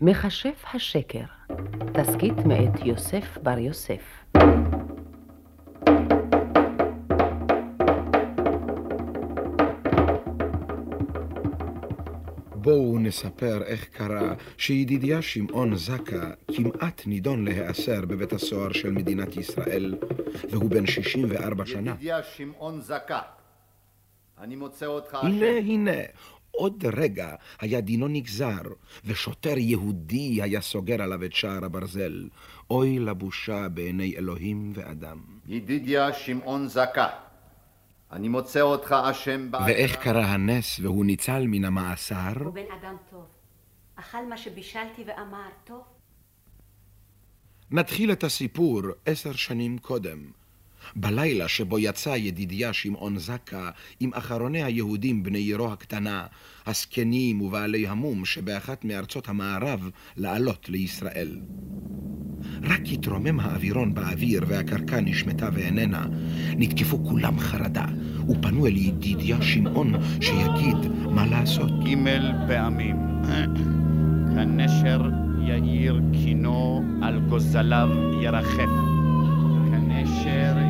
מכשף השקר, תסכית מאת יוסף בר יוסף. בואו נספר איך קרה שידידיה שמעון זקה כמעט נידון להיאסר בבית הסוהר של מדינת ישראל, והוא בן 64 שנה. ידידיה שמעון זקה, אני מוצא אותך הנה. הנה, עוד רגע היה דינו נגזר, ושוטר יהודי היה סוגר עליו את שער הברזל. אוי לבושה בעיני אלוהים ואדם. ידידיה שמעון זקה, אני מוצא אותך אשם בעבירה. ואיך קרה הנס והוא ניצל מן המאסר? הוא בן אדם טוב. אכל מה שבישלתי ואמר, טוב. נתחיל את הסיפור עשר שנים קודם. בלילה שבו יצא ידידיה שמעון זקה עם אחרוני היהודים בני עירו הקטנה, הזקנים ובעלי המום שבאחת מארצות המערב לעלות לישראל. רק התרומם האווירון באוויר והקרקע נשמטה ואיננה, נתקפו כולם חרדה, ופנו אל ידידיה שמעון שיגיד מה לעשות. ג' פעמים. כנשר יאיר קינו על גוזליו ירחף. כנשר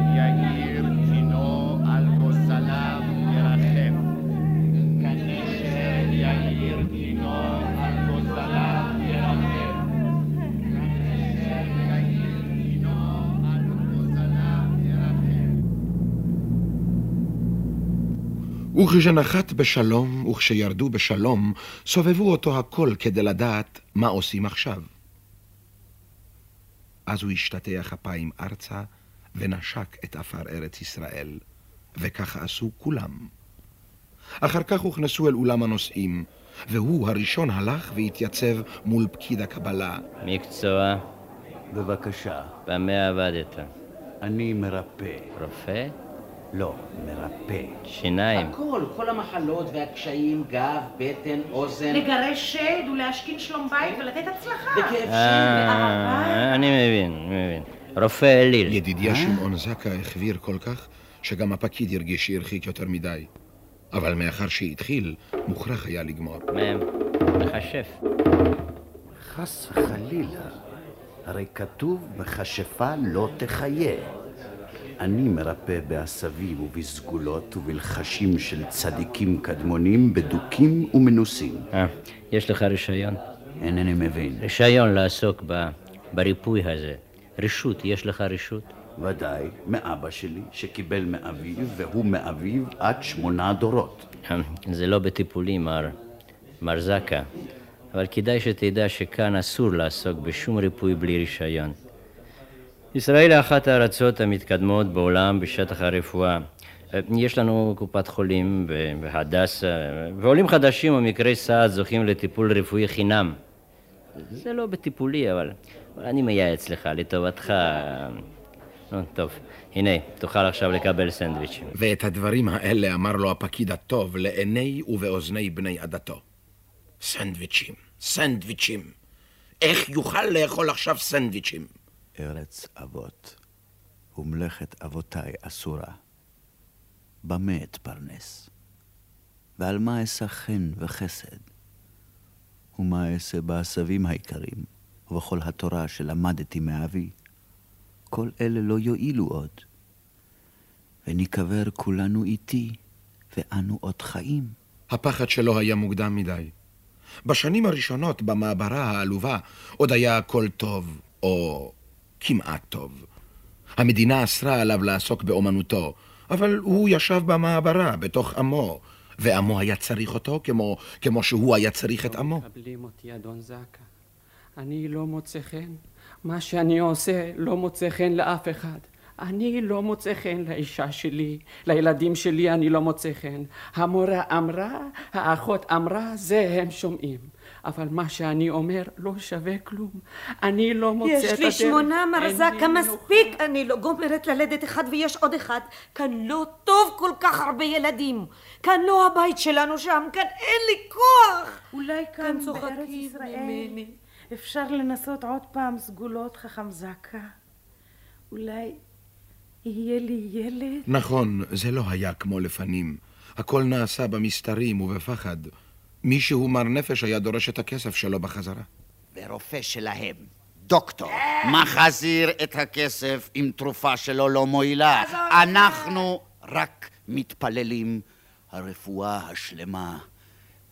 וכשנחת בשלום וכשירדו בשלום, סובבו אותו הכל כדי לדעת מה עושים עכשיו. אז הוא השתטח אפיים ארצה ונשק את עפר ארץ ישראל, וככה עשו כולם. אחר כך הוכנסו אל אולם הנוסעים, והוא הראשון הלך והתייצב מול פקיד הקבלה. מקצוע, בבקשה, במה עבדת? אני מרפא. רופא? לא, מרפא. שיניים. הכל, כל המחלות והקשיים, גב, בטן, אוזן, לגרש שד ולהשכין שלום בית ולתת הצלחה. בכאב שין, אה, באהבה. אני מבין, מבין. רופא אליל. ידידיה שמעון זקה החביר כל כך, שגם הפקיד הרגיש שהרחיק יותר מדי. אבל מאחר שהתחיל, מוכרח היה לגמור. מהם, מכשף. חס וחלילה, הרי כתוב מכשפה לא תחיה. אני מרפא בעשבים ובסגולות ובלחשים של צדיקים קדמונים, בדוקים ומנוסים. אה, יש לך רישיון? אינני מבין. רישיון לעסוק ב, בריפוי הזה. רשות, יש לך רשות? ודאי, מאבא שלי, שקיבל מאביו, והוא מאביו עד שמונה דורות. אה, זה לא בטיפולים, מר, מר זקה. אבל כדאי שתדע שכאן אסור לעסוק בשום ריפוי בלי רישיון. ישראל היא אחת הארצות המתקדמות בעולם בשטח הרפואה. אה, יש לנו קופת חולים והדסה, ועולים חדשים ומקרי סעד זוכים לטיפול רפואי חינם. זה לא בטיפולי, אבל, אני מייעץ לך, לטובתך. נו, טוב, הנה, תוכל עכשיו לקבל סנדוויצ'ים. ואת הדברים האלה אמר לו הפקיד הטוב לעיני ובאוזני בני עדתו. סנדוויצ'ים, סנדוויצ'ים. איך יוכל לאכול עכשיו סנדוויצ'ים? ארץ אבות ומלאכת אבותיי אסורה. במה אתפרנס? ועל מה אשא חן וחסד? ומה אעשה בעשבים העיקרים, ובכל התורה שלמדתי מאבי? כל אלה לא יועילו עוד. וניקבר כולנו איתי, ואנו עוד חיים. הפחד שלו היה מוקדם מדי. בשנים הראשונות במעברה העלובה עוד היה הכל טוב, או כמעט טוב. המדינה אסרה עליו לעסוק באומנותו, אבל הוא ישב במעברה, בתוך עמו, ועמו היה צריך אותו כמו, כמו שהוא היה צריך את עמו. מקבלים אותי, אדון זקה. אני לא מוצא חן. מה שאני עושה לא מוצא חן לאף אחד. אני לא מוצא חן לאישה שלי, לילדים שלי אני לא מוצא חן. המורה אמרה, האחות אמרה, זה הם שומעים. אבל מה שאני אומר לא שווה כלום. אני לא מוצא את הדרך. יש לי שמונה מרזקה. מספיק. אני לא גומרת ללדת אחד ויש עוד אחד. כאן לא טוב כל כך הרבה ילדים. כאן לא הבית שלנו שם, כאן אין לי כוח. אולי כאן כאן בארץ צוחקים ישראל ממני. אפשר לנסות עוד פעם סגולות חכם זקה. אולי יהיה לי ילד? נכון, זה לא היה כמו לפנים. הכל נעשה במסתרים ובפחד. מישהו מר נפש היה דורש את הכסף שלו בחזרה. ורופא שלהם, דוקטור, מחזיר את הכסף עם תרופה שלו לא מועילה. אנחנו רק מתפללים הרפואה השלמה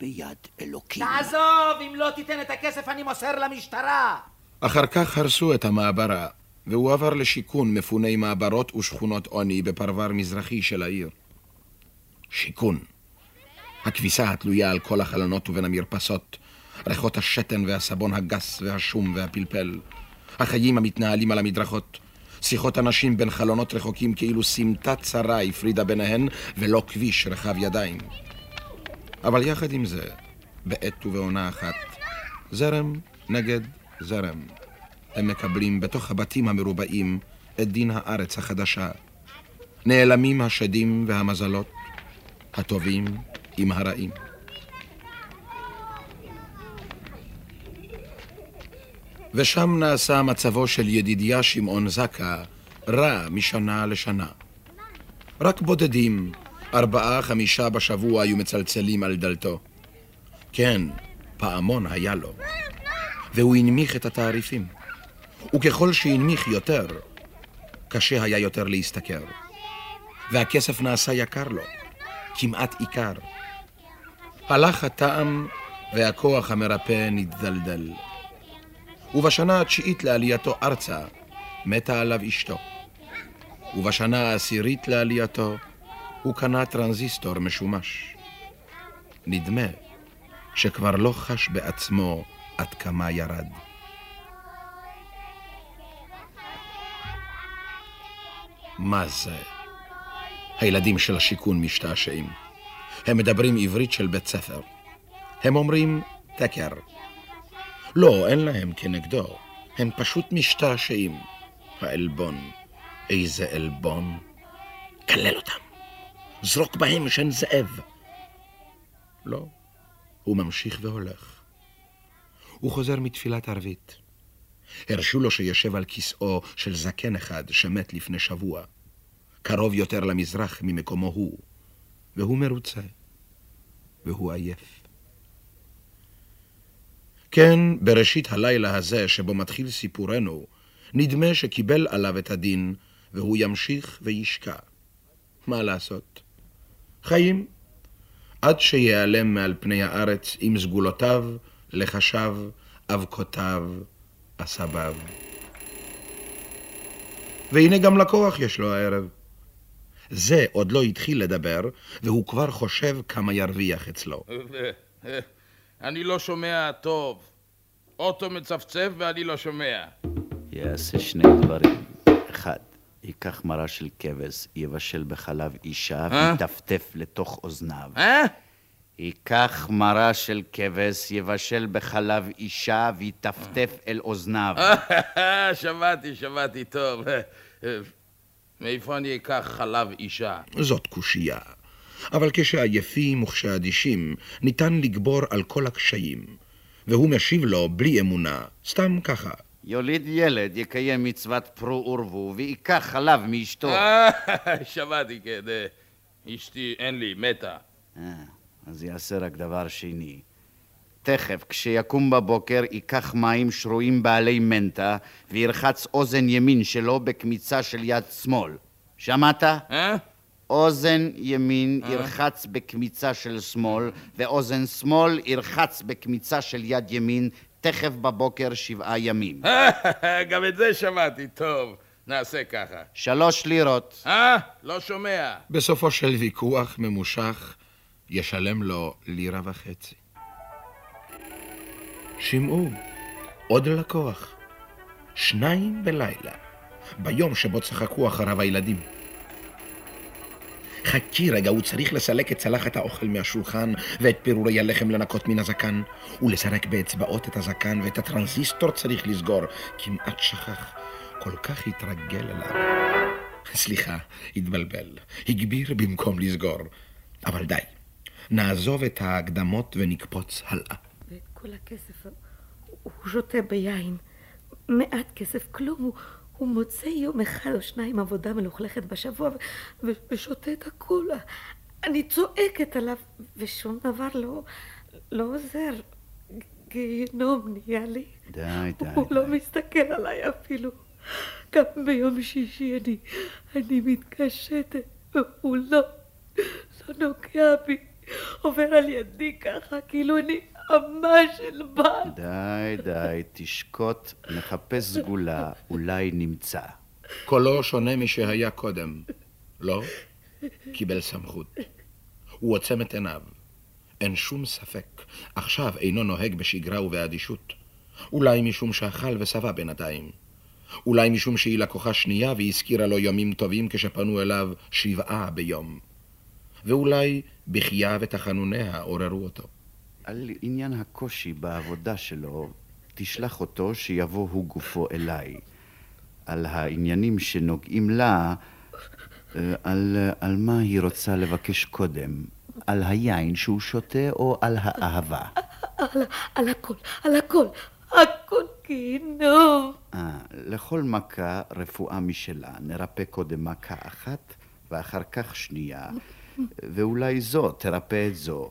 ביד אלוקים. תעזוב, אם לא תיתן את הכסף אני מוסר למשטרה. אחר כך הרסו את המעברה, והוא עבר לשיכון מפוני מעברות ושכונות עוני בפרבר מזרחי של העיר. שיכון. הכביסה התלויה על כל החלונות ובין המרפסות, ריחות השתן והסבון הגס והשום והפלפל, החיים המתנהלים על המדרכות, שיחות אנשים בין חלונות רחוקים כאילו סמטה צרה הפרידה ביניהן ולא כביש רחב ידיים. אבל יחד עם זה, בעת ובעונה אחת, זרם נגד זרם. הם מקבלים בתוך הבתים המרובעים את דין הארץ החדשה. נעלמים השדים והמזלות, הטובים עם הרעים. ושם נעשה מצבו של ידידיה שמעון זקה רע משנה לשנה. רק בודדים, ארבעה, חמישה בשבוע היו מצלצלים על דלתו. כן, פעמון היה לו. והוא הנמיך את התעריפים. וככל שהנמיך יותר, קשה היה יותר להשתכר. והכסף נעשה יקר לו, כמעט עיקר. הלך הטעם והכוח המרפא נתדלדל. ובשנה התשיעית לעלייתו ארצה, מתה עליו אשתו. ובשנה העשירית לעלייתו, הוא קנה טרנזיסטור משומש. נדמה שכבר לא חש בעצמו עד כמה ירד. מה זה? הילדים של השיכון משתעשעים. הם מדברים עברית של בית ספר. הם אומרים תקר. לא, אין להם כנגדו. הם פשוט משתעשעים. העלבון. איזה עלבון. כלל אותם. זרוק בהם שן זאב. לא, הוא ממשיך והולך. הוא חוזר מתפילת ערבית. הרשו לו שיושב על כיסאו של זקן אחד שמת לפני שבוע, קרוב יותר למזרח ממקומו הוא, והוא מרוצה, והוא עייף. כן, בראשית הלילה הזה שבו מתחיל סיפורנו, נדמה שקיבל עליו את הדין, והוא ימשיך וישקע. מה לעשות? חיים, עד שיעלם מעל פני הארץ עם סגולותיו, לחשיו, אבקותיו, עשביו. והנה גם לקוח יש לו הערב. זה עוד לא התחיל לדבר, והוא כבר חושב כמה ירוויח אצלו. אני לא שומע טוב. אוטו מצפצף ואני לא שומע. יעשה שני דברים. אחד, ייקח מרה של כבש, יבשל בחלב אישה אה? ויטפטף לתוך אוזניו. אה? ייקח מרה של כבש, יבשל בחלב אישה ויטפטף אל אוזניו. אה, שמעתי, שמעתי טוב. מאיפה אני אקח חלב אישה? זאת קושייה. אבל כשעייפים וכשאדישים, ניתן לגבור על כל הקשיים. והוא משיב לו בלי אמונה, סתם ככה. יוליד ילד, יקיים מצוות פרו ורבו, וייקח חלב מאשתו. אה, שמעתי, כן. אה, אשתי, אין לי, מתה. אה, אז יעשה רק דבר שני. תכף, כשיקום בבוקר, ייקח מים שרויים בעלי מנטה, וירחץ אוזן ימין שלו בקמיצה של יד שמאל. שמעת? אה? אוזן ימין אה? ירחץ בקמיצה של שמאל, ואוזן שמאל ירחץ בקמיצה של יד ימין, תכף בבוקר שבעה ימים. גם את זה שמעתי, טוב. נעשה ככה. שלוש לירות. אה? לא שומע. בסופו של ויכוח ממושך, ישלם לו לירה וחצי. שמעו, עוד לקוח. שניים בלילה, ביום שבו צחקו אחריו הילדים. חכי רגע, הוא צריך לסלק את צלחת האוכל מהשולחן ואת פירורי הלחם לנקות מן הזקן, ולסרק באצבעות את הזקן ואת הטרנזיסטור צריך לסגור. כמעט שכח, כל כך התרגל אליו. סליחה, התבלבל. הגביר במקום לסגור. אבל די, נעזוב את ההקדמות ונקפוץ הלאה. כל הכסף הוא שותה ביין. מעט כסף, כלום. הוא, הוא מוצא יום אחד או שניים עבודה מלוכלכת בשבוע ו- ו- ושותה את הכול. אני צועקת עליו, ושום דבר לא, לא עוזר. גיהנום נהיה לי. די, די. הוא לא מסתכל עליי אפילו. גם ביום שישי אני, אני מתקשטת, והוא לא, לא נוגע בי. עובר על ידי ככה, כאילו אני אמה של בת. די, די, תשקוט, נחפש סגולה, אולי נמצא. קולו שונה משהיה קודם. לא? קיבל סמכות. הוא עוצם את עיניו. אין שום ספק, עכשיו אינו נוהג בשגרה ובאדישות. אולי משום שאכל ושבע בינתיים. אולי משום שהיא לקוחה שנייה והזכירה לו ימים טובים כשפנו אליו שבעה ביום. ואולי בחייה ותחנוניה עוררו אותו. על עניין הקושי בעבודה שלו, תשלח אותו שיבוא הוא גופו אליי. על העניינים שנוגעים לה, אה, על, על מה היא רוצה לבקש קודם, על היין שהוא שותה או על האהבה? על, על הכל, על הכל, הכל גיהנום. אה, לכל מכה רפואה משלה. נרפא קודם מכה אחת ואחר כך שנייה, ואולי זו תרפא את זו.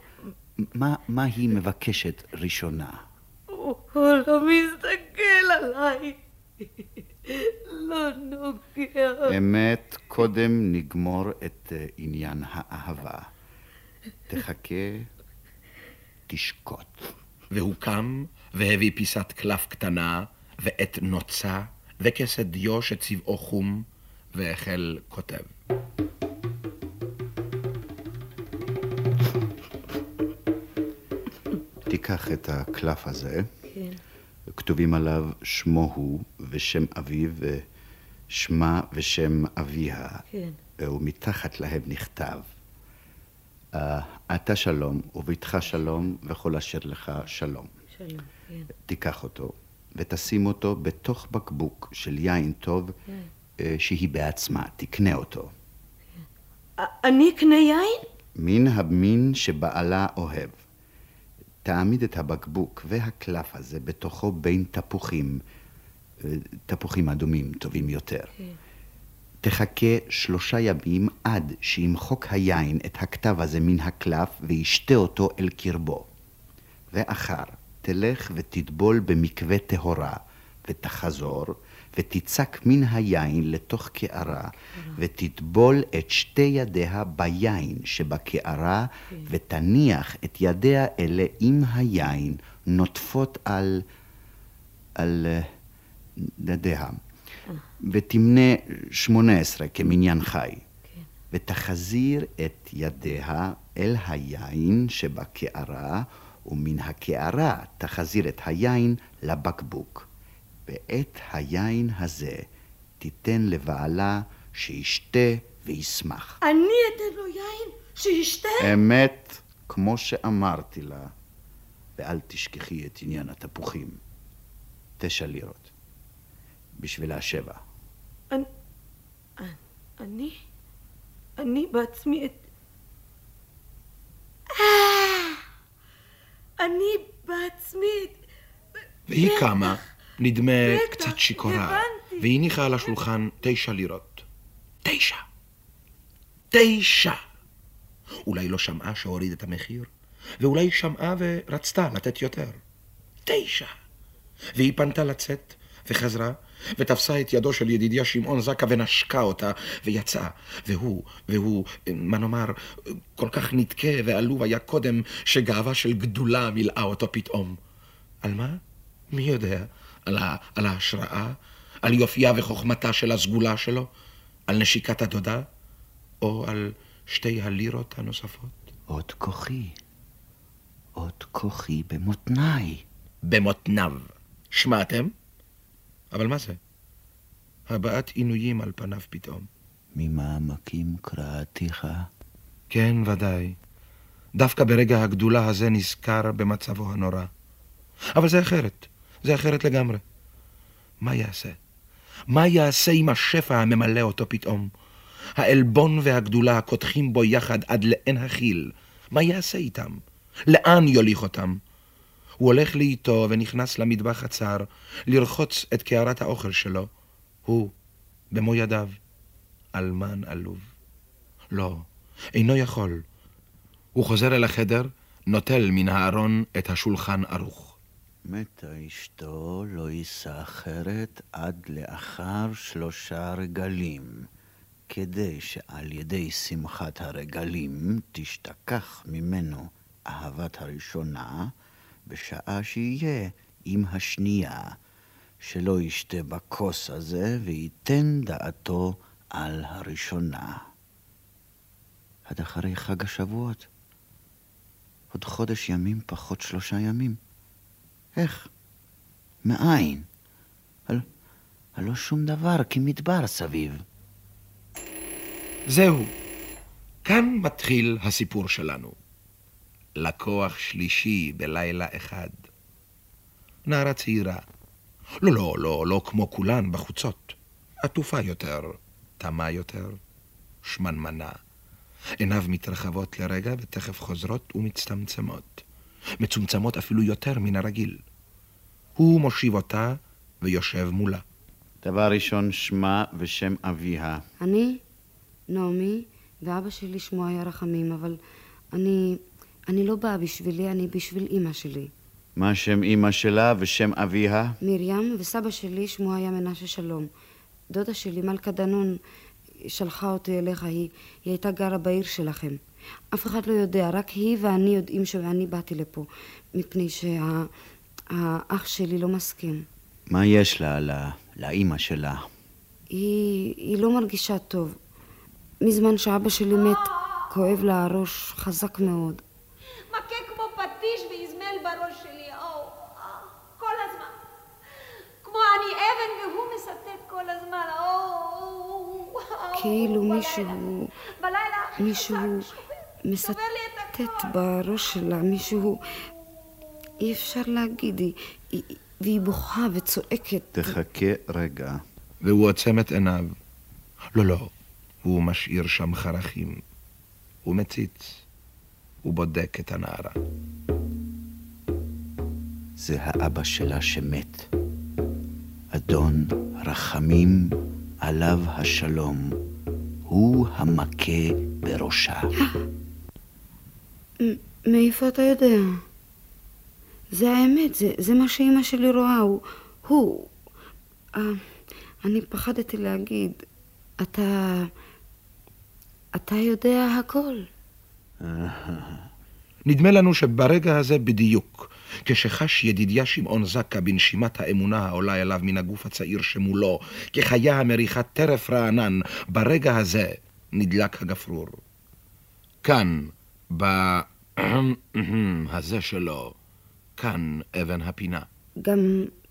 מה, מה היא מבקשת ראשונה? הוא לא מסתכל עליי. לא נוגע. אמת, קודם נגמור את אה, עניין האהבה. תחכה, תשקוט. והוא קם והביא פיסת קלף קטנה ועת נוצה וכסת דיו שצבעו חום והחל כותב. תיקח את הקלף הזה, כן. כתובים עליו שמו הוא ושם אביו ושמה ושם אביה, כן. ומתחת להם נכתב "אה, אתה שלום וביתך שלום וכל אשר לך שלום. שלום, כן. תיקח אותו ותשים אותו בתוך בקבוק של יין טוב כן. אה, שהיא בעצמה תקנה אותו. אני אקנה יין? מן המין שבעלה אוהב. תעמיד את הבקבוק והקלף הזה בתוכו בין תפוחים, אה, תפוחים אדומים טובים יותר. תחכה שלושה ימים עד שימחוק היין את הכתב הזה מן הקלף וישתה אותו אל קרבו. ואחר תלך ותטבול במקווה טהורה, ותחזור, ותצק מן היין לתוך קערה, ותטבול את שתי ידיה ביין שבקערה, ותניח את ידיה אלה עם היין נוטפות על... על אה, ידיה. ותמנה שמונה עשרה כמניין חי. ותחזיר את ידיה אל היין שבקערה, ומן הקערה תחזיר את היין לבקבוק. ואת היין הזה תיתן לבעלה שישתה וישמח. אני אתן לו יין שישתה? אמת, כמו שאמרתי לה, ואל תשכחי את עניין התפוחים. תשע לירות. בשבילה שבע. אני... אני? אני בעצמי את... אה! אני בעצמי את... והיא קמה, נדמה קצת שיכורה, הבנתי. והניחה על השולחן תשע לירות. תשע. תשע! אולי לא שמעה שהוריד את המחיר, ואולי שמעה ורצתה לתת יותר. תשע! והיא פנתה לצאת, וחזרה, ותפסה את ידו של ידידיה שמעון זקה ונשקה אותה, ויצאה. והוא, והוא, מה נאמר, כל כך נדכה ועלוב היה קודם, שגאווה של גדולה מילאה אותו פתאום. על מה? מי יודע? על, ה, על ההשראה? על יופייה וחוכמתה של הסגולה שלו? על נשיקת הדודה? או על שתי הלירות הנוספות? עוד כוחי. עוד כוחי במותניי. במותניו. שמעתם? אבל מה זה? הבעת עינויים על פניו פתאום. ממעמקים קראתיך. כן, ודאי. דווקא ברגע הגדולה הזה נזכר במצבו הנורא. אבל זה אחרת, זה אחרת לגמרי. מה יעשה? מה יעשה עם השפע הממלא אותו פתאום? העלבון והגדולה הקודחים בו יחד עד לאין הכיל. מה יעשה איתם? לאן יוליך אותם? הוא הולך לאיתו ונכנס למטבח הצר, לרחוץ את קערת האוכל שלו. הוא, במו ידיו, אלמן עלוב. לא, אינו יכול. הוא חוזר אל החדר, נוטל מן הארון את השולחן ערוך. מתה אשתו לא יישא אחרת עד לאחר שלושה רגלים, כדי שעל ידי שמחת הרגלים תשתכח ממנו אהבת הראשונה, בשעה שיהיה עם השנייה, שלא ישתה בכוס הזה וייתן דעתו על הראשונה. עד אחרי חג השבועות. עוד חודש ימים פחות שלושה ימים. איך? מאין? הלא שום דבר כמדבר סביב. זהו, כאן מתחיל הסיפור שלנו. לקוח שלישי בלילה אחד. נערה צעירה. לא, לא, לא, לא כמו כולן בחוצות. עטופה יותר, תמה יותר, שמנמנה. עיניו מתרחבות לרגע ותכף חוזרות ומצטמצמות. מצומצמות אפילו יותר מן הרגיל. הוא מושיב אותה ויושב מולה. דבר ראשון, שמה ושם אביה. אני, נעמי, ואבא שלי שמו היה רחמים, אבל אני, אני לא באה בשבילי, אני בשביל אימא שלי. מה שם אימא שלה ושם אביה? מרים, וסבא שלי שמו היה מנשה שלום. דודה שלי, מלכה דנון, שלחה אותי אליך, היא, היא הייתה גרה בעיר שלכם. אף אחד לא יודע, רק היא ואני יודעים שאני באתי לפה, מפני שהאח שלי לא מסכים. מה יש לה, לה לאימא שלה? היא, היא לא מרגישה טוב. מזמן שאבא שלי מת, כואב לה הראש חזק מאוד. מכה כמו פטיש ואזמל בראש שלי, או, כל הזמן. כמו אני אבן והוא מסתת כל הזמן, או, כאילו מישהו, מישהו מסתת בראש שלה, מישהו, אי אפשר להגיד, היא, היא, והיא בוכה וצועקת. תחכה רגע. והוא עוצם את עיניו. לא, לא, הוא משאיר שם חרכים. הוא מציץ. הוא בודק את הנערה. זה האבא שלה שמת. אדון רחמים עליו השלום. הוא המכה בראשה. מאיפה אתה יודע? זה האמת, זה, זה מה שאימא שלי רואה, הוא... הוא... אה, אני פחדתי להגיד, אתה... אתה יודע הכל. נדמה לנו שברגע הזה בדיוק, כשחש ידידיה שמעון זקה בנשימת האמונה העולה אליו מן הגוף הצעיר שמולו, כחיה המריחה טרף רענן, ברגע הזה נדלק הגפרור. כאן. הזה שלו, כאן אבן הפינה. גם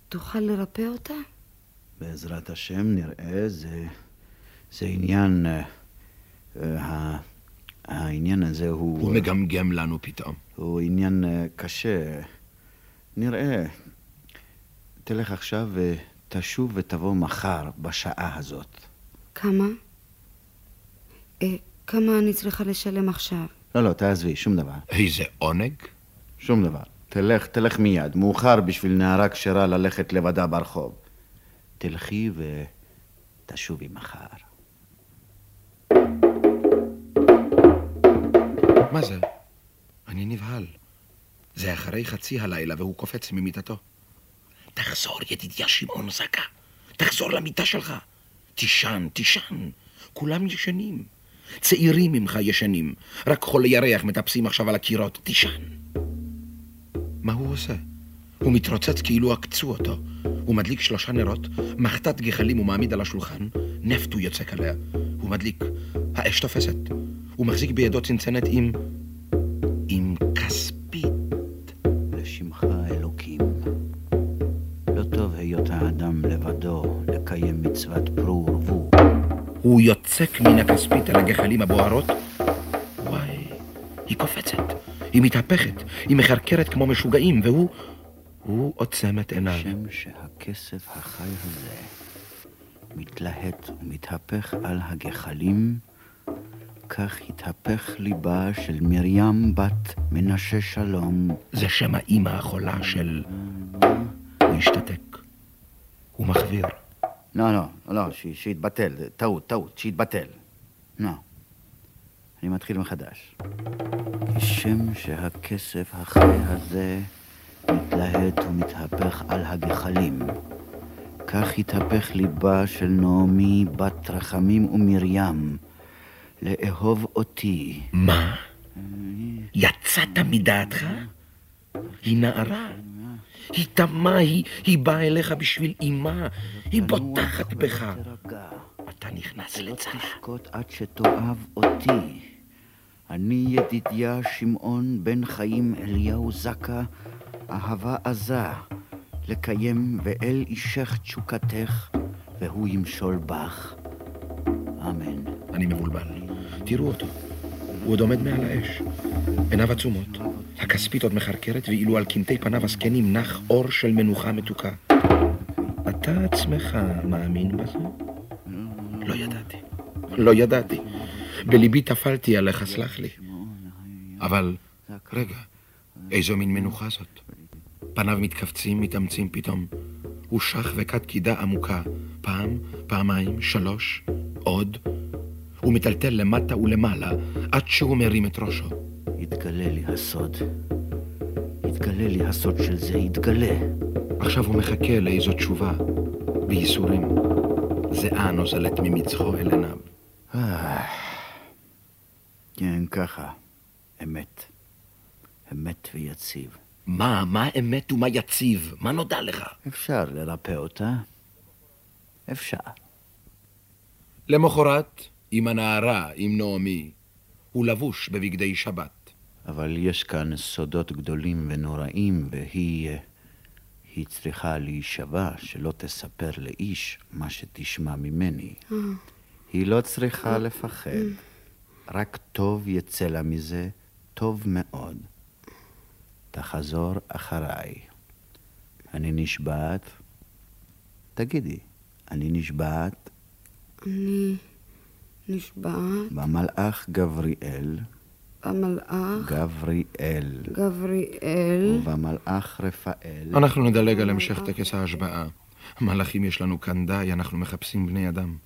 תוכל לרפא אותה? בעזרת השם נראה, זה, זה עניין... Uh, העניין הזה הוא... הוא מגמגם לנו פתאום. הוא עניין uh, קשה. נראה. תלך עכשיו ותשוב ותבוא מחר בשעה הזאת. כמה? אה, כמה אני צריכה לשלם עכשיו? לא, לא, תעזבי, שום דבר. איזה עונג? שום דבר. תלך, תלך מיד. מאוחר בשביל נערה כשרה ללכת לבדה ברחוב. תלכי ותשובי מחר. מה זה? אני נבהל. זה אחרי חצי הלילה והוא קופץ ממיטתו. תחזור, ידידיה שמעון זקה. תחזור למיטה שלך. תישן, תישן. כולם ישנים. צעירים ממך ישנים. רק חולי ירח מטפסים עכשיו על הקירות. תישן. מה הוא עושה? הוא מתרוצץ כאילו עקצו אותו. הוא מדליק שלושה נרות, מחטת גחלים הוא מעמיד על השולחן, נפט הוא יוצק עליה. הוא מדליק, האש תופסת. הוא מחזיק בידו צנצנת עם... הוא יוצק מן הכספית על הגחלים הבוערות. וואי, היא קופצת, היא מתהפכת, היא מחרקרת כמו משוגעים, והוא... הוא עוצם את עיניו. כשם שהכסף החי הזה מתלהט ומתהפך על הגחלים, כך התהפך ליבה של מרים בת מנשה שלום. זה שם האימא החולה של... הוא השתתק. הוא מחוויר. לא, לא, לא, שיתבטל. טעות, טעות, שיתבטל. לא. אני מתחיל מחדש. כשם שהכסף החי הזה מתלהט ומתהפך על הגחלים. כך התהפך ליבה של נעמי בת רחמים ומרים, לאהוב אותי. מה? יצאת מדעתך? היא נערה. היא תמה, היא, היא באה אליך בשביל אמה, היא בוטחת בך. אתה נכנס לצרה. תשקוט עד שתאהב אותי. אני ידידיה שמעון בן חיים אליהו זקה, אהבה עזה, לקיים ואל אישך תשוקתך, והוא ימשול בך. אמן. אני מבולבל. תראו אותו. הוא עוד עומד מעל האש. עיניו עצומות, הכספית עוד מחרקרת, ואילו על קמטי פניו הזקנים נח אור של מנוחה מתוקה. אתה עצמך מאמין בזה? לא ידעתי. לא ידעתי. בליבי טפלתי עליך, סלח לי. אבל, רגע, איזו מין מנוחה זאת? פניו מתכווצים, מתאמצים פתאום. הוא שח וכת קידה עמוקה. פעם, פעמיים, שלוש, עוד. הוא מטלטל למטה ולמעלה, עד שהוא מרים את ראשו. יתגלה לי הסוד. יתגלה לי הסוד של זה, יתגלה. עכשיו הוא מחכה לאיזו תשובה, בייסורים. זיעה נוזלת ממצחו אל עיניו. אה, כן, ככה. אמת. אמת ויציב. מה, מה אמת ומה יציב? מה נודע לך? אפשר לרפא אותה. אפשר. למחרת, עם הנערה, עם נעמי, הוא לבוש בבגדי שבת. אבל יש כאן סודות גדולים ונוראים, והיא... היא צריכה להישבע שלא תספר לאיש מה שתשמע ממני. היא לא צריכה לפחד. רק טוב יצא לה מזה, טוב מאוד. תחזור אחריי. אני נשבעת? תגידי, אני נשבעת? אני נשבעת במלאך גבריאל, במלאך גבריאל, גבריאל ובמלאך רפאל. אנחנו נדלג על המשך טקס ההשבעה. מלאכים יש לנו כאן די, אנחנו מחפשים בני אדם.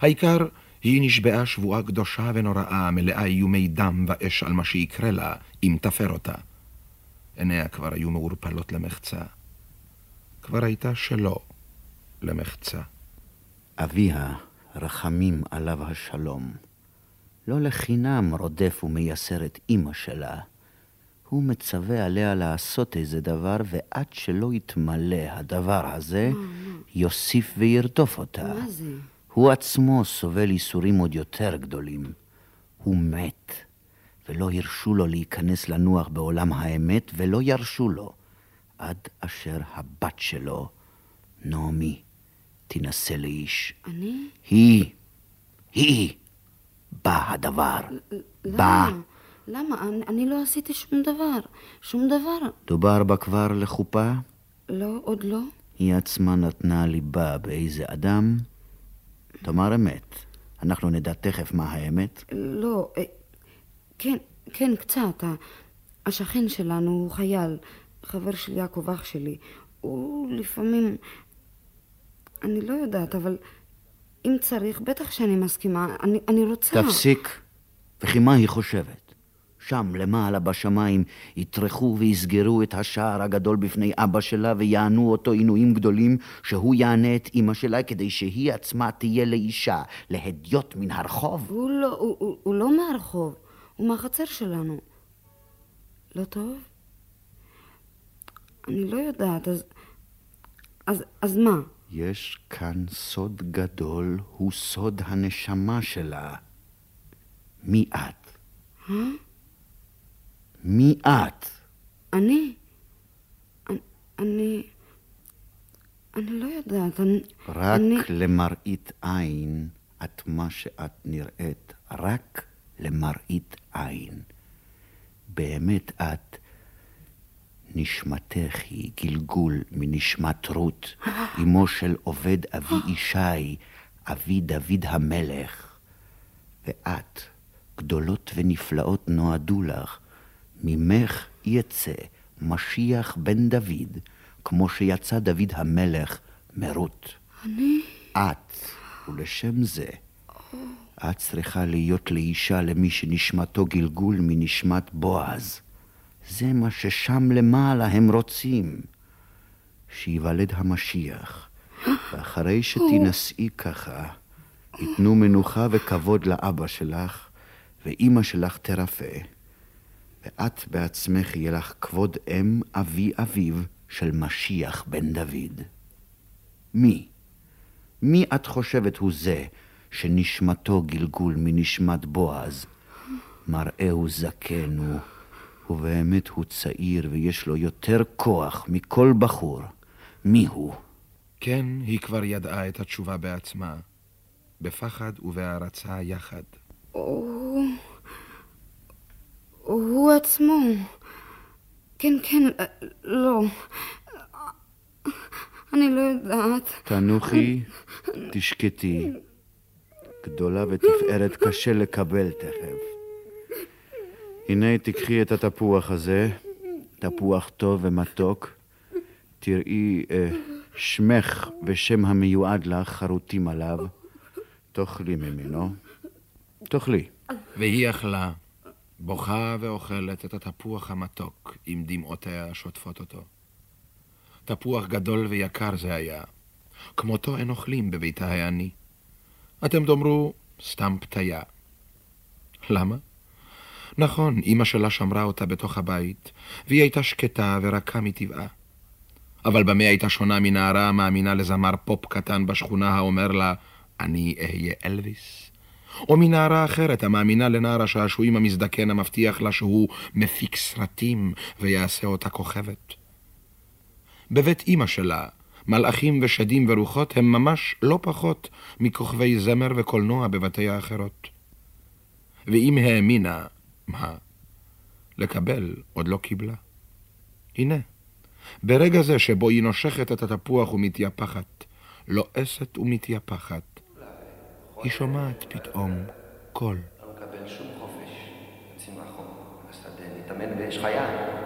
העיקר, היא נשבעה שבועה קדושה ונוראה, מלאה איומי דם ואש על מה שיקרה לה, אם תפר אותה. עיניה כבר היו מעורפלות למחצה. כבר הייתה שלו למחצה. אביה, רחמים עליו השלום. לא לחינם רודף ומייסר את אמא שלה. הוא מצווה עליה לעשות איזה דבר, ועד שלא יתמלא הדבר הזה, יוסיף וירדוף אותה. מה זה? הוא עצמו סובל ייסורים עוד יותר גדולים. הוא מת, ולא הרשו לו להיכנס לנוח בעולם האמת, ולא ירשו לו, עד אשר הבת שלו, נעמי, תינשא לאיש. אני? היא, היא, בא הדבר. בא. למה? אני, אני לא עשיתי שום דבר. שום דבר. דובר בה כבר לחופה? לא, עוד לא. היא עצמה נתנה ליבה באיזה אדם? תאמר אמת. אנחנו נדע תכף מה האמת. לא, אה, כן, כן, קצת. השכן שלנו הוא חייל, חבר של יעקב אח שלי. הוא לפעמים... אני לא יודעת, אבל אם צריך, בטח שאני מסכימה. אני, אני רוצה... תפסיק. וכי מה היא חושבת? שם, למעלה בשמיים, יטרחו ויסגרו את השער הגדול בפני אבא שלה ויענו אותו עינויים גדולים, שהוא יענה את אמא שלה כדי שהיא עצמה תהיה לאישה, להדיוט מן הרחוב. הוא לא, הוא, הוא, הוא לא מהרחוב, הוא מהחצר שלנו. לא טוב? אני לא יודעת, אז... אז, אז מה? יש כאן סוד גדול, הוא סוד הנשמה שלה. מי את? אה? מי את? אני? אני... אני, אני לא יודעת, אני... רק אני... למראית עין את מה שאת נראית, רק למראית עין. באמת את, נשמתך היא גלגול מנשמת רות, אמו של עובד אבי ישי, אבי דוד המלך. ואת, גדולות ונפלאות נועדו לך, ממך יצא משיח בן דוד, כמו שיצא דוד המלך מרות. אני? את, ולשם זה, את צריכה להיות לאישה למי שנשמתו גלגול מנשמת בועז, זה מה ששם למעלה הם רוצים. שייוולד המשיח, ואחרי שתינשאי ככה, ייתנו מנוחה וכבוד לאבא שלך, ואימא שלך תרפא, ואת בעצמך יהיה לך כבוד אם אבי אביו של משיח בן דוד. מי? מי את חושבת הוא זה שנשמתו גלגול מנשמת בועז? מראהו זקן הוא, ובאמת הוא צעיר ויש לו יותר כוח מכל בחור. מי הוא? כן, היא כבר ידעה את התשובה בעצמה, בפחד ובהערצה יחד. הוא... הוא עצמו. כן, כן, לא. אני לא יודעת. תנוחי, תשקטי. גדולה ותפארת קשה לקבל תכף. הנה תיקחי את התפוח הזה, תפוח טוב ומתוק. תראי אה, שמך ושם המיועד לך חרוטים עליו. תאכלי ממנו. תאכלי. והיא אכלה, בוכה ואוכלת את התפוח המתוק עם דמעותיה שוטפות אותו. תפוח גדול ויקר זה היה. כמותו אין אוכלים בביתה העני. אתם תאמרו, סתם פתיה. למה? נכון, אמא שלה שמרה אותה בתוך הבית, והיא הייתה שקטה ורכה מטבעה. אבל במה הייתה שונה מנערה המאמינה לזמר פופ קטן בשכונה האומר לה, אני אהיה אלוויס? או מנערה אחרת המאמינה לנער השעשועים המזדקן המבטיח לה שהוא מפיק סרטים ויעשה אותה כוכבת. בבית אמא שלה, מלאכים ושדים ורוחות הם ממש לא פחות מכוכבי זמר וקולנוע בבתי האחרות. ואם האמינה, מה? לקבל עוד לא קיבלה. הנה, ברגע זה שבו היא נושכת את התפוח ומתייפחת, לועסת ומתייפחת, היא שומעת פתאום קול.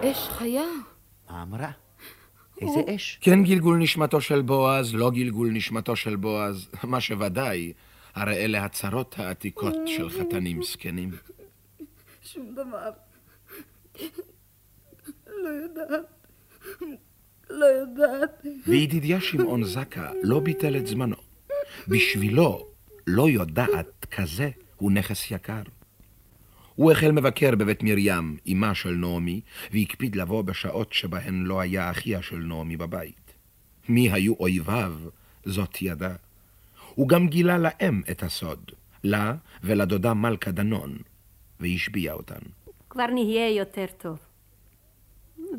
לא. אש חיה? מה אמרה? איזה אש? כן גלגול נשמתו של בועז, לא גלגול נשמתו של בועז, מה שוודאי, הרי אלה הצרות העתיקות של חתנים זקנים. שום דבר. לא יודעת. לא יודעת. וידידיה שמעון זקה לא ביטל את זמנו. בשבילו, לא יודעת כזה הוא נכס יקר. הוא החל מבקר בבית מרים, אמה של נעמי, והקפיד לבוא בשעות שבהן לא היה אחיה של נעמי בבית. מי היו אויביו, זאת ידע. הוא גם גילה לאם את הסוד, לה ולדודה מלכה דנון, והשביע אותן. כבר נהיה יותר טוב.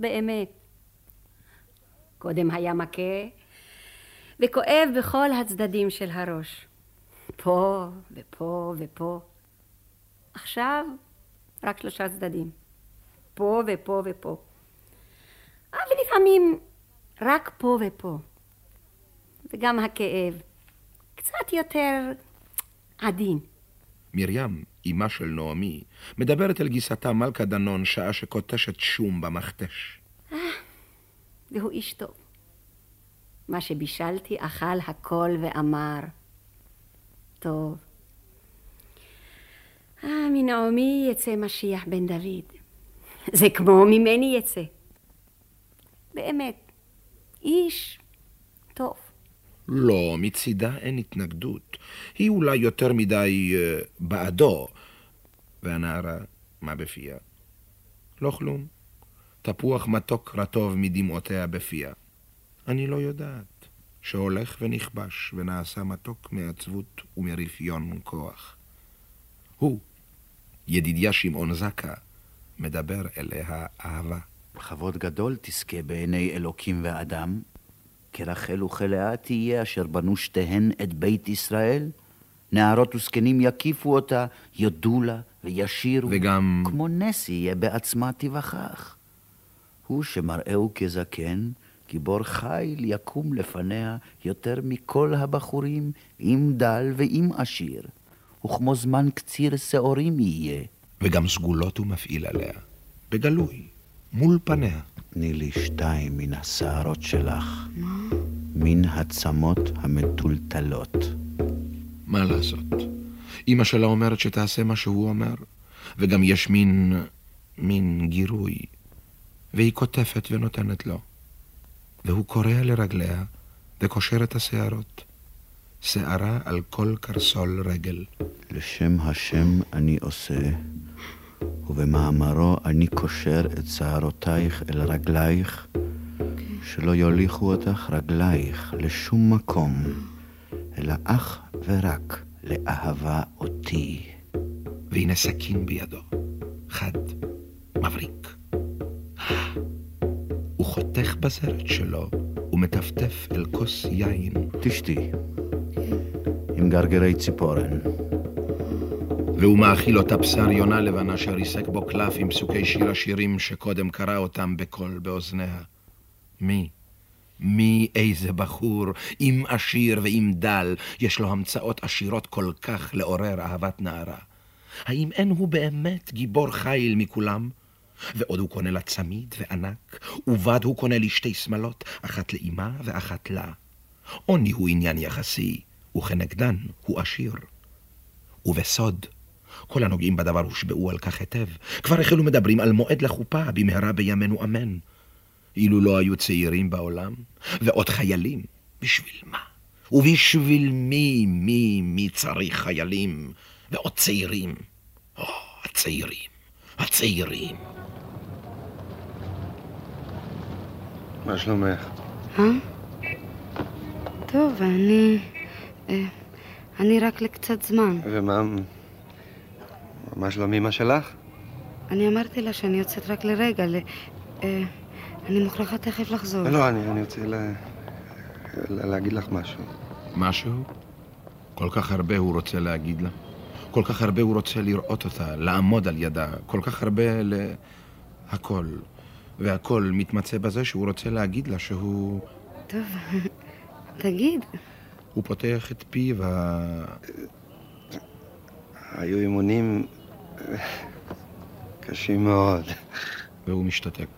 באמת. קודם היה מכה, וכואב בכל הצדדים של הראש. פה ופה ופה. עכשיו רק שלושה צדדים. פה ופה ופה. אה, ולפעמים רק פה ופה. וגם הכאב קצת יותר עדין. מרים, אמה של נעמי, מדברת אל גיסתה מלכה דנון שעה שקוטשת שום במכתש. אה, והוא איש טוב. מה שבישלתי אכל הכל ואמר, טוב. אה, מנעמי יצא משיח בן דוד. זה כמו ממני יצא. באמת, איש טוב. לא, מצידה אין התנגדות. היא אולי יותר מדי uh, בעדו. והנערה, מה בפיה? לא כלום. תפוח מתוק רטוב מדמעותיה בפיה. אני לא יודעת. שהולך ונכבש ונעשה מתוק מעצבות ומרפיון כוח. הוא, ידידיה שמעון זקה, מדבר אליה אהבה. בכבוד גדול תזכה בעיני אלוקים ואדם, כרחל וכלאה תהיה אשר בנו שתיהן את בית ישראל. נערות וזקנים יקיפו אותה, יודו לה וישירו. וגם... כמו נס יהיה בעצמה תיווכח. הוא שמראהו כזקן, גיבור חיל יקום לפניה יותר מכל הבחורים, אם דל ואם עשיר. וכמו זמן קציר שעורים יהיה. וגם סגולות הוא מפעיל עליה, בגלוי, מול פניה. תני לי שתיים מן השערות שלך, מן הצמות המטולטלות. מה לעשות? אמא שלה אומרת שתעשה מה שהוא אומר, וגם יש מין... מין גירוי. והיא קוטפת ונותנת לו. והוא קורע לרגליה וקושר את השערות. שערה על כל קרסול רגל. לשם השם אני עושה, ובמאמרו אני קושר את שערותייך אל רגלייך, שלא יוליכו אותך רגלייך לשום מקום, אלא אך ורק לאהבה אותי. והנה סכין בידו, חד, מבריק. הוא חותך בזרת שלו ומטפטף אל כוס יין. תשתי, עם גרגרי ציפורן. והוא מאכיל אותה בשר יונה לבנה שריסק בו קלף עם פסוקי שיר השירים שקודם קרא אותם בקול באוזניה. מי? מי איזה בחור, עם עשיר ועם דל, יש לו המצאות עשירות כל כך לעורר אהבת נערה. האם אין הוא באמת גיבור חיל מכולם? ועוד הוא קונה לה צמיד וענק, ובד הוא קונה לי שתי שמלות, אחת לאמה ואחת לה. עוני הוא עניין יחסי, וכנגדן הוא עשיר. ובסוד, כל הנוגעים בדבר הושבעו על כך היטב. כבר החלו מדברים על מועד לחופה במהרה בימינו אמן. אילו לא היו צעירים בעולם, ועוד חיילים, בשביל מה? ובשביל מי, מי, מי צריך חיילים? ועוד צעירים. או, הצעירים, הצעירים. מה שלומך? אה? טוב, אני... אה, אני רק לקצת זמן. ומה... מה שלום אמא שלך? אני אמרתי לה שאני יוצאת רק לרגע, ל... אה, אני מוכרחה תכף לחזור. לא, אני, אני רוצה לה... לה... להגיד לך משהו. משהו? כל כך הרבה הוא רוצה להגיד לה. כל כך הרבה הוא רוצה לראות אותה, לעמוד על ידה. כל כך הרבה ל... הכל. והכל מתמצא בזה שהוא רוצה להגיד לה שהוא... טוב, תגיד. הוא פותח את פיו ה... היו אימונים קשים מאוד. והוא משתתק.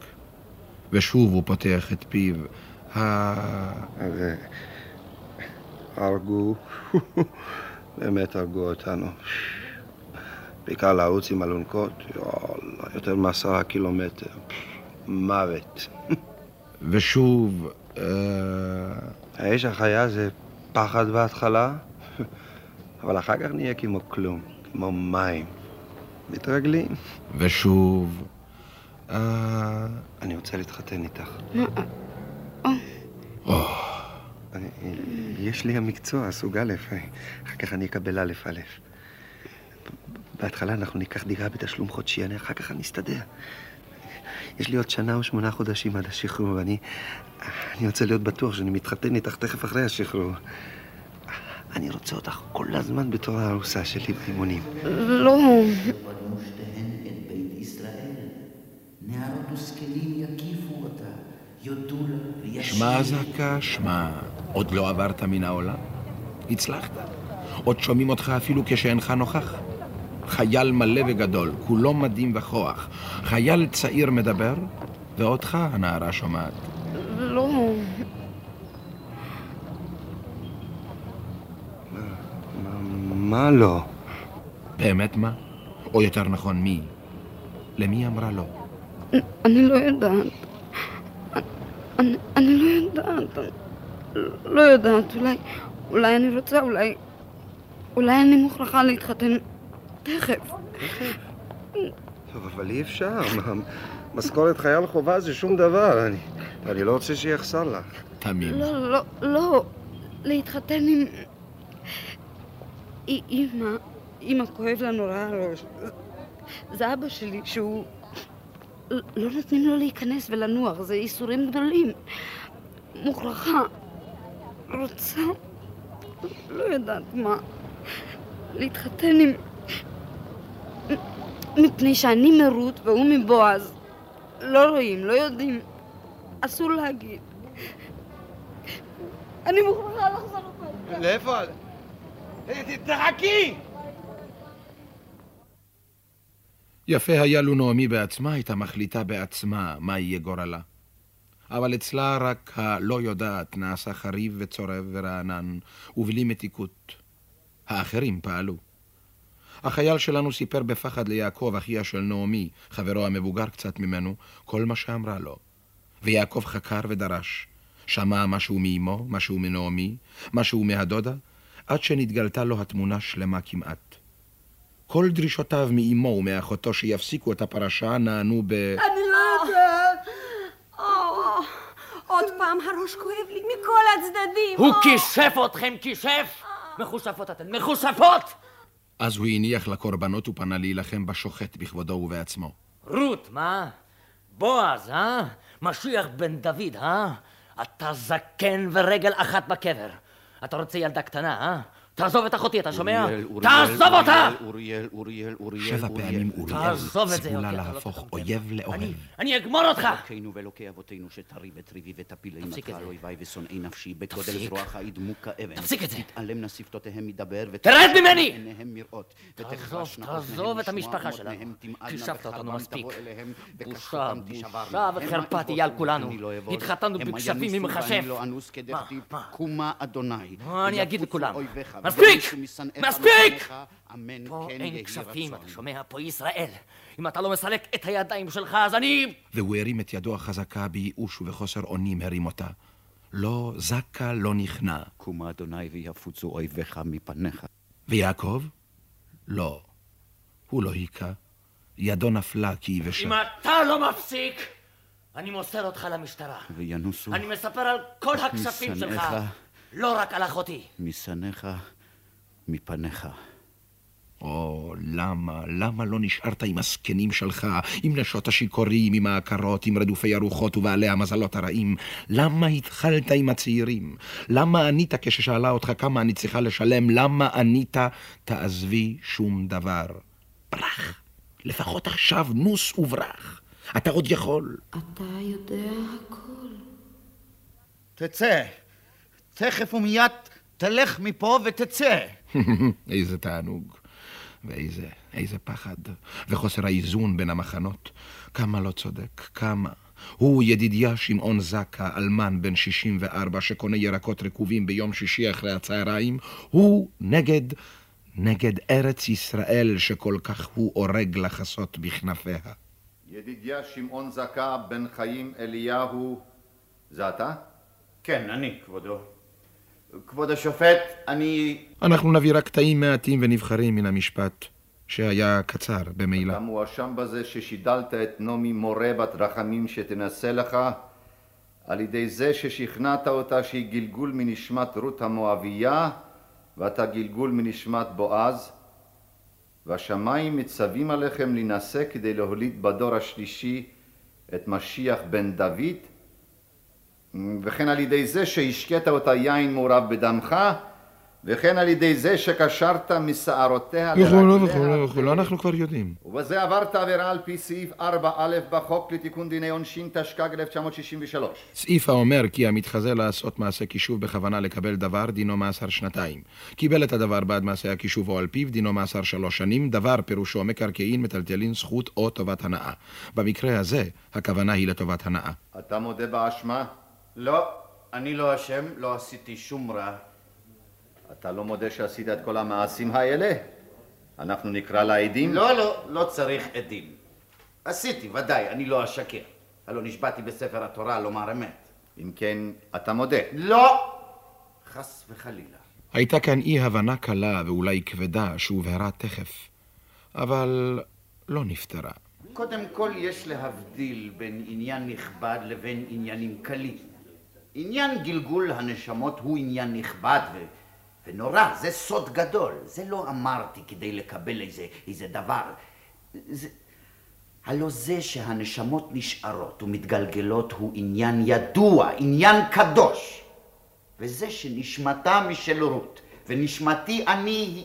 ושוב הוא פותח את פיו. ה... הרגו, באמת הרגו אותנו. בעיקר לרוץ עם אלונקות, יותר מעשרה קילומטר. מוות. ושוב... אה, האש החיה זה פחד בהתחלה, אבל אחר כך נהיה כמו כלום, כמו מים. מתרגלים. ושוב... אה, אני רוצה להתחתן איתך. אני, יש לי המקצוע, סוג א', אחר כך אני אקבל א' א'. בהתחלה אנחנו ניקח דירה בתשלום חודשי, אני אחר כך אני אסתדר. יש לי עוד שנה או שמונה חודשים עד השחרור, ואני אני רוצה להיות בטוח שאני מתחתן איתך תכף אחרי השחרור. אני רוצה אותך כל הזמן בתור הארוסה שלי באימונים. לא. נערות וזקנים יקיפו אותה, יודו לה וישירו. שמע זעקה, שמע, עוד לא עברת מן העולם? הצלחת. עוד שומעים אותך אפילו כשאינך נוכח. חייל מלא וגדול, כולו מדים וכוח. חייל צעיר מדבר, ואותך הנערה שומעת. לא. מה לא? באמת מה? או יותר נכון, מי? למי אמרה לא? אני לא יודעת. אני, אני לא יודעת. לא יודעת. אולי, אולי אני רוצה, אולי... אולי אני מוכרחה להתחתן תכף. טוב, אבל אי אפשר. משכורת חייל חובה זה שום דבר. אני, אני לא רוצה שיחסר לך. תמים. לא, לא, לא. להתחתן עם... אימא, אימא כואב לה נורא הראש. זה אבא שלי שהוא... לא נותנים לו להיכנס ולנוח, זה ייסורים גדולים. מוכרחה. רוצה... לא יודעת מה. להתחתן עם... מפני שאני מרות והוא מבועז. לא רואים, לא יודעים. אסור להגיד. אני מוכרחה לחזור הביתה. לאיפה? תחכי! יפה היה לו נעמי בעצמה הייתה מחליטה בעצמה מה יהיה גורלה. אבל אצלה רק הלא יודעת נעשה חריב וצורב ורענן, ובלי מתיקות. האחרים פעלו. החייל שלנו סיפר בפחד ליעקב, אחיה של נעמי, חברו המבוגר קצת ממנו, כל מה שאמרה לו. ויעקב חקר ודרש. שמע משהו מאמו, משהו מנעמי, משהו מהדודה, עד שנתגלתה לו התמונה שלמה כמעט. כל דרישותיו מאמו ומאחותו שיפסיקו את הפרשה נענו ב... אני לא יודעת. או, עוד פעם הראש כואב לי מכל הצדדים. הוא. כישף אתכם, כישף! מחושפות אתן, מחושפות! אז הוא הניח לקורבנות ופנה להילחם בשוחט בכבודו ובעצמו. רות, מה? בועז, אה? משיח בן דוד, אה? אתה זקן ורגל אחת בקבר. אתה רוצה ילדה קטנה, אה? תעזוב את אחותי, אתה שומע? תעזוב אותה! אוריאל, אוריאל, אוריאל, שבע פעמים אוריאל תעזוב את זה, ציוולה אוקיי, אתה לא להפוך אויב לאוהב. אני אגמור אותך! אלוקינו ואלוקי אבותינו שתריב את ריבי ותפיל אימתך את על. אויביי ושונאי נפשי בגודל. זרועך ידמו כאבן. תפסיק את זה. תתעלמנה שפתותיהם מדבר תרד ממני! עיניהם מראות. תעזוב, ותחרשנה תעזוב אוזניהם את המשפחה שלנו. כישפת אותנו מספיק. בושה. בושה וחרפה תהיה על כולנו. לא. התחתנו יניסו ממכשף. ואני לא מה, מה? קומה אדוני. מה אני אגיד לכולם? מספיק! מספיק! פה כן אין כספים. אתה שומע? פה ישראל. אם אתה לא מסלק את הידיים שלך, אז אני... והוא הרים את ידו החזקה בייאוש ובחוסר אונים הרים אותה. לא זקה, לא נכנע. קומה אדוני ויפוצו אויביך מפניך. ויעקב? לא. הוא לא היכה. ידו נפלה כי יבשה. אם אתה לא מפסיק, אני מוסר אותך למשטרה. וינוסו אני מספר על כל הכספים שלך, משנאיך. לא רק על אחותי. משנאיך מפניך. או, למה, למה לא נשארת עם הזקנים שלך, עם נשות השיכורים, עם העקרות, עם רדופי הרוחות ובעלי המזלות הרעים? למה התחלת עם הצעירים? למה ענית כששאלה אותך כמה אני צריכה לשלם? למה ענית, תעזבי שום דבר? ברח. לפחות עכשיו נוס וברח. אתה עוד יכול. אתה יודע הכל. תצא. תכף ומיד תלך מפה ותצא. איזה תענוג. ואיזה, איזה פחד. וחוסר האיזון בין המחנות. כמה לא צודק, כמה. הוא ידידיה שמעון זקה, אלמן בן 64, שקונה ירקות רקובים ביום שישי אחרי הצהריים, הוא נגד, נגד ארץ ישראל שכל כך הוא אורג לחסות בכנפיה. ידידיה שמעון זכה בן חיים אליהו, זה אתה? כן, אני, כבודו. כבוד השופט, אני... אנחנו נביא רק קטעים מעטים ונבחרים מן המשפט, שהיה קצר במילא. אתה מואשם בזה ששידלת את נעמי מורה בת רחמים שתנסה לך על ידי זה ששכנעת אותה שהיא גלגול מנשמת רות המואבייה ואתה גלגול מנשמת בועז והשמיים מצווים עליכם להינשא כדי להוליד בדור השלישי את משיח בן דוד וכן על ידי זה שהשקית אותה יין מעורב בדמך וכן על ידי זה שקשרת משערותיה וכו' לרגליה וכו' וכו', אנחנו כבר יודעים. ובזה עברת עבירה על פי סעיף 4א בחוק לתיקון דיני עונשין תשכ"ג 1963. סעיף האומר כי המתחזה לעשות מעשה כישוב בכוונה לקבל דבר, דינו מאסר שנתיים. קיבל את הדבר בעד מעשה הכישוב או על פיו, דינו מאסר שלוש שנים. דבר פירושו מקרקעין, מטלטלין, זכות או טובת הנאה. במקרה הזה, הכוונה היא לטובת הנאה. אתה מודה באשמה? לא, אני לא אשם, לא עשיתי שום רע. אתה לא מודה שעשית את כל המעשים האלה? אנחנו נקרא לעדים? לא, לא, לא צריך עדים. עשיתי, ודאי, אני לא אשקר. הלא נשבעתי בספר התורה לומר אמת. אם כן, אתה מודה. לא! חס וחלילה. הייתה כאן אי הבנה קלה ואולי כבדה שהובהרה תכף, אבל לא נפתרה. קודם כל יש להבדיל בין עניין נכבד לבין עניינים קלים. עניין גלגול הנשמות הוא עניין נכבד ו... ונורא, זה סוד גדול. זה לא אמרתי כדי לקבל איזה, איזה דבר. זה... הלא זה שהנשמות נשארות ומתגלגלות הוא עניין ידוע, עניין קדוש. וזה שנשמתה משל רות, ונשמתי אני,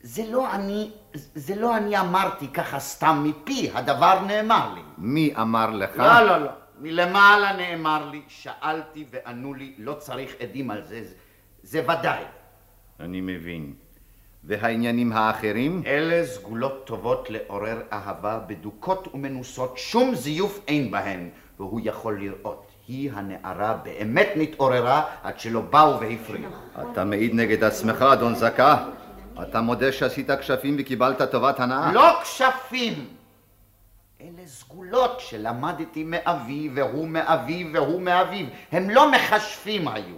זה לא אני, זה לא אני אמרתי ככה סתם מפי, הדבר נאמר לי. מי אמר לך? לא, לא, לא. מלמעלה נאמר לי, שאלתי וענו לי, לא צריך עדים על זה, זה, זה ודאי. אני מבין. והעניינים האחרים? אלה סגולות טובות לעורר אהבה בדוקות ומנוסות, שום זיוף אין בהן, והוא יכול לראות. היא הנערה באמת נתעוררה עד שלא באו והפריעו. אתה מעיד נגד עצמך, אדון זכה. אתה מודה שעשית כשפים וקיבלת טובת הנאה? לא כשפים! אלה סגולות שלמדתי מאבי, והוא מאבי, והוא מאביו. הם לא מכשפים היו.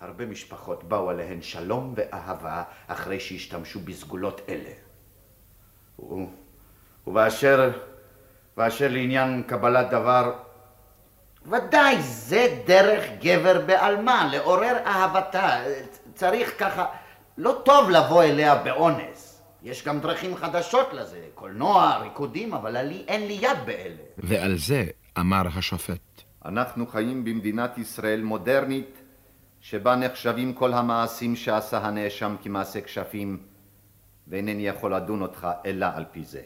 הרבה משפחות באו עליהן שלום ואהבה אחרי שהשתמשו בסגולות אלה. ו... ובאשר, באשר לעניין קבלת דבר, ודאי זה דרך גבר בעלמה, לעורר אהבתה. צריך ככה, לא טוב לבוא אליה באונס. יש גם דרכים חדשות לזה, קולנוע, ריקודים, אבל לי, אין לי יד באלה. ועל זה אמר השופט. אנחנו חיים במדינת ישראל מודרנית, שבה נחשבים כל המעשים שעשה הנאשם כמעשה כשפים, ואינני יכול לדון אותך אלא על פי זה.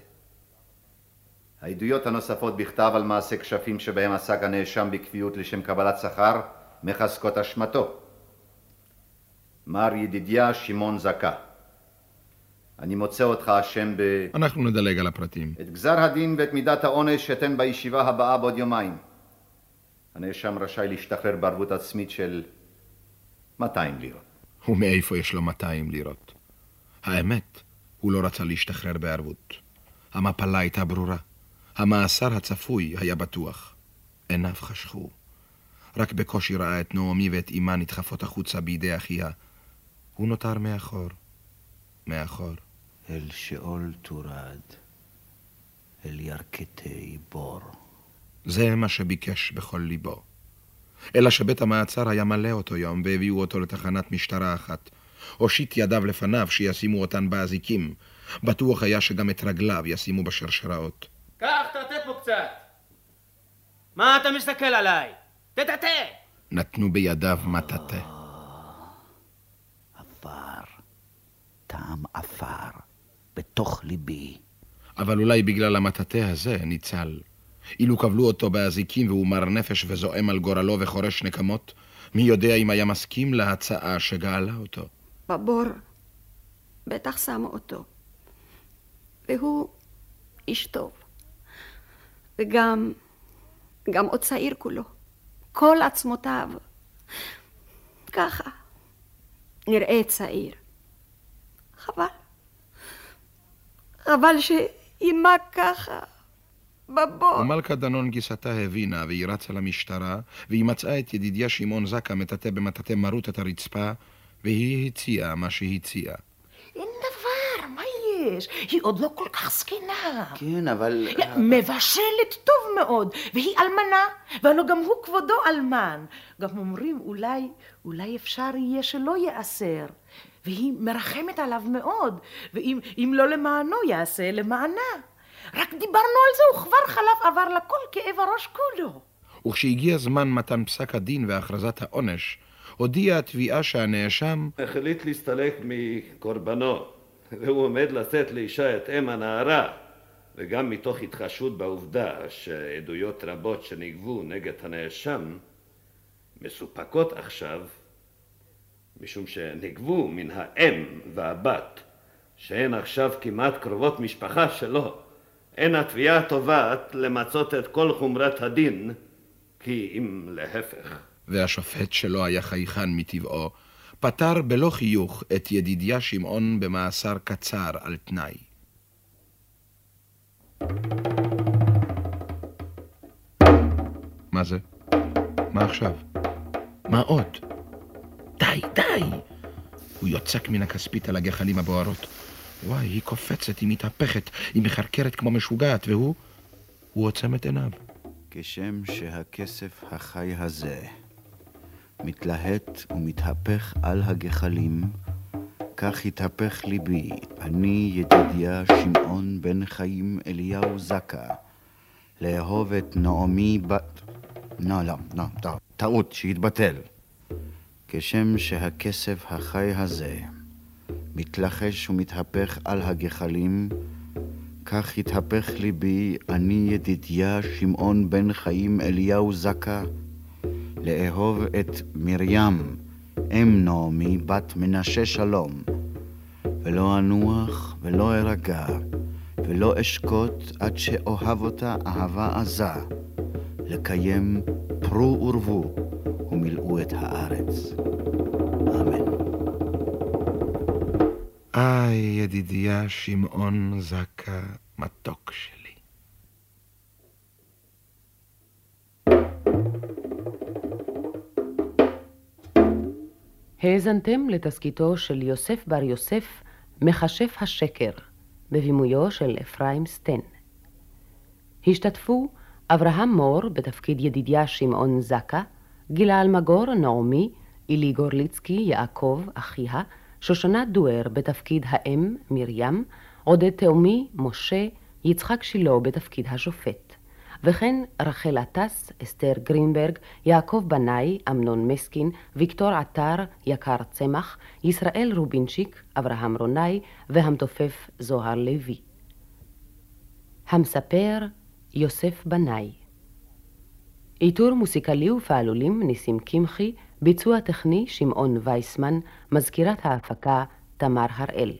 העדויות הנוספות בכתב על מעשה כשפים שבהם עסק הנאשם בקביעות לשם קבלת שכר, מחזקות אשמתו. מר ידידיה שמעון זכה, אני מוצא אותך אשם ב... אנחנו נדלג על הפרטים. את גזר הדין ואת מידת העונש אתן בישיבה הבאה בעוד יומיים. הנאשם רשאי להשתחרר בערבות עצמית של 200 לירות. ומאיפה יש לו 200 לירות? האמת, הוא לא רצה להשתחרר בערבות. המפלה הייתה ברורה. המאסר הצפוי היה בטוח. עיניו חשכו. רק בקושי ראה את נעמי ואת אמה נדחפות החוצה בידי אחיה. הוא נותר מאחור. מאחור. אל שאול תורד, אל ירכתי בור. זה מה שביקש בכל ליבו. אלא שבית המעצר היה מלא אותו יום, והביאו אותו לתחנת משטרה אחת. הושיט ידיו לפניו שישימו אותן באזיקים. בטוח היה שגם את רגליו ישימו בשרשראות. קח, תטה פה קצת. מה אתה מסתכל עליי? תטאטא! נתנו בידיו מטאטא. עפר, טעם עפר, בתוך ליבי. אבל אולי בגלל המטאטא הזה ניצל. אילו קבלו אותו באזיקים והוא מר נפש וזועם על גורלו וחורש נקמות, מי יודע אם היה מסכים להצעה שגאלה אותו. בבור בטח שמו אותו. והוא איש טוב. וגם, גם עוד צעיר כולו. כל עצמותיו. ככה. נראה צעיר. חבל. חבל שאימה ככה. בבור. ומלכה דנון גיסתה הבינה, והיא רצה למשטרה, והיא מצאה את ידידיה שמעון זקה מטאטא במטאטא מרוט את הרצפה, והיא הציעה מה שהציעה. אין דבר, מה יש? היא עוד לא כל כך זקנה. כן, אבל... מבשלת טוב מאוד, והיא אלמנה, והלוא גם הוא כבודו אלמן. גם אומרים, אולי, אולי אפשר יהיה שלא ייאסר. והיא מרחמת עליו מאוד, ואם לא למענו יעשה, למענה. רק דיברנו על זה, וכבר חלף עבר לכל כאב הראש כולו. וכשהגיע זמן מתן פסק הדין והכרזת העונש, הודיעה התביעה שהנאשם החליט להסתלק מקורבנו, והוא עומד לשאת לאישה את אם הנערה, וגם מתוך התחשבות בעובדה שעדויות רבות שנגבו נגד הנאשם מסופקות עכשיו, משום שנגבו מן האם והבת, שהן עכשיו כמעט קרובות משפחה שלו, אין התביעה תובעת למצות את כל חומרת הדין, כי אם להפך. והשופט שלו היה חייכן מטבעו, פטר בלא חיוך את ידידיה שמעון במאסר קצר על תנאי. מה זה? מה עכשיו? מה עוד? די, די! הוא יוצק מן הכספית על הגחלים הבוערות. וואי, היא קופצת, היא מתהפכת, היא מחרקרת כמו משוגעת, והוא... הוא עוצם את עיניו. כשם שהכסף החי הזה מתלהט ומתהפך על הגחלים, כך התהפך ליבי, אני ידידיה שמעון בן חיים אליהו זקה, לאהוב את נעמי בת... לא, לא, לא, טעות, שהתבטל. כשם שהכסף החי הזה מתלחש ומתהפך על הגחלים, כך התהפך ליבי, אני ידידיה שמעון בן חיים אליהו זקה, לאהוב את מרים, אם נעמי, בת מנשה שלום, ולא אנוח ולא ארגע, ולא אשקוט עד שאוהב אותה אהבה עזה, לקיים פרו ורבו ומילאו את הארץ. אמן. איי, ידידיה שמעון זקה, מתוק שלי. האזנתם לתסקיתו של יוסף בר יוסף, מכשף השקר, בבימויו של אפרים סטן. השתתפו אברהם מור בתפקיד ידידיה שמעון זקה, גילה אלמגור נעמי, אילי גורליצקי יעקב אחיה, שושנה דואר בתפקיד האם מרים, עודד תאומי משה, יצחק שילה בתפקיד השופט. וכן רחל עטס, אסתר גרינברג, יעקב בנאי, אמנון מסקין, ויקטור עטר, יקר צמח, ישראל רובינצ'יק, אברהם רונאי והמתופף זוהר לוי. המספר יוסף בנאי. עיטור מוסיקלי ופעלולים ניסים קמחי, ביצוע טכני שמעון וייסמן, מזכירת ההפקה תמר הראל.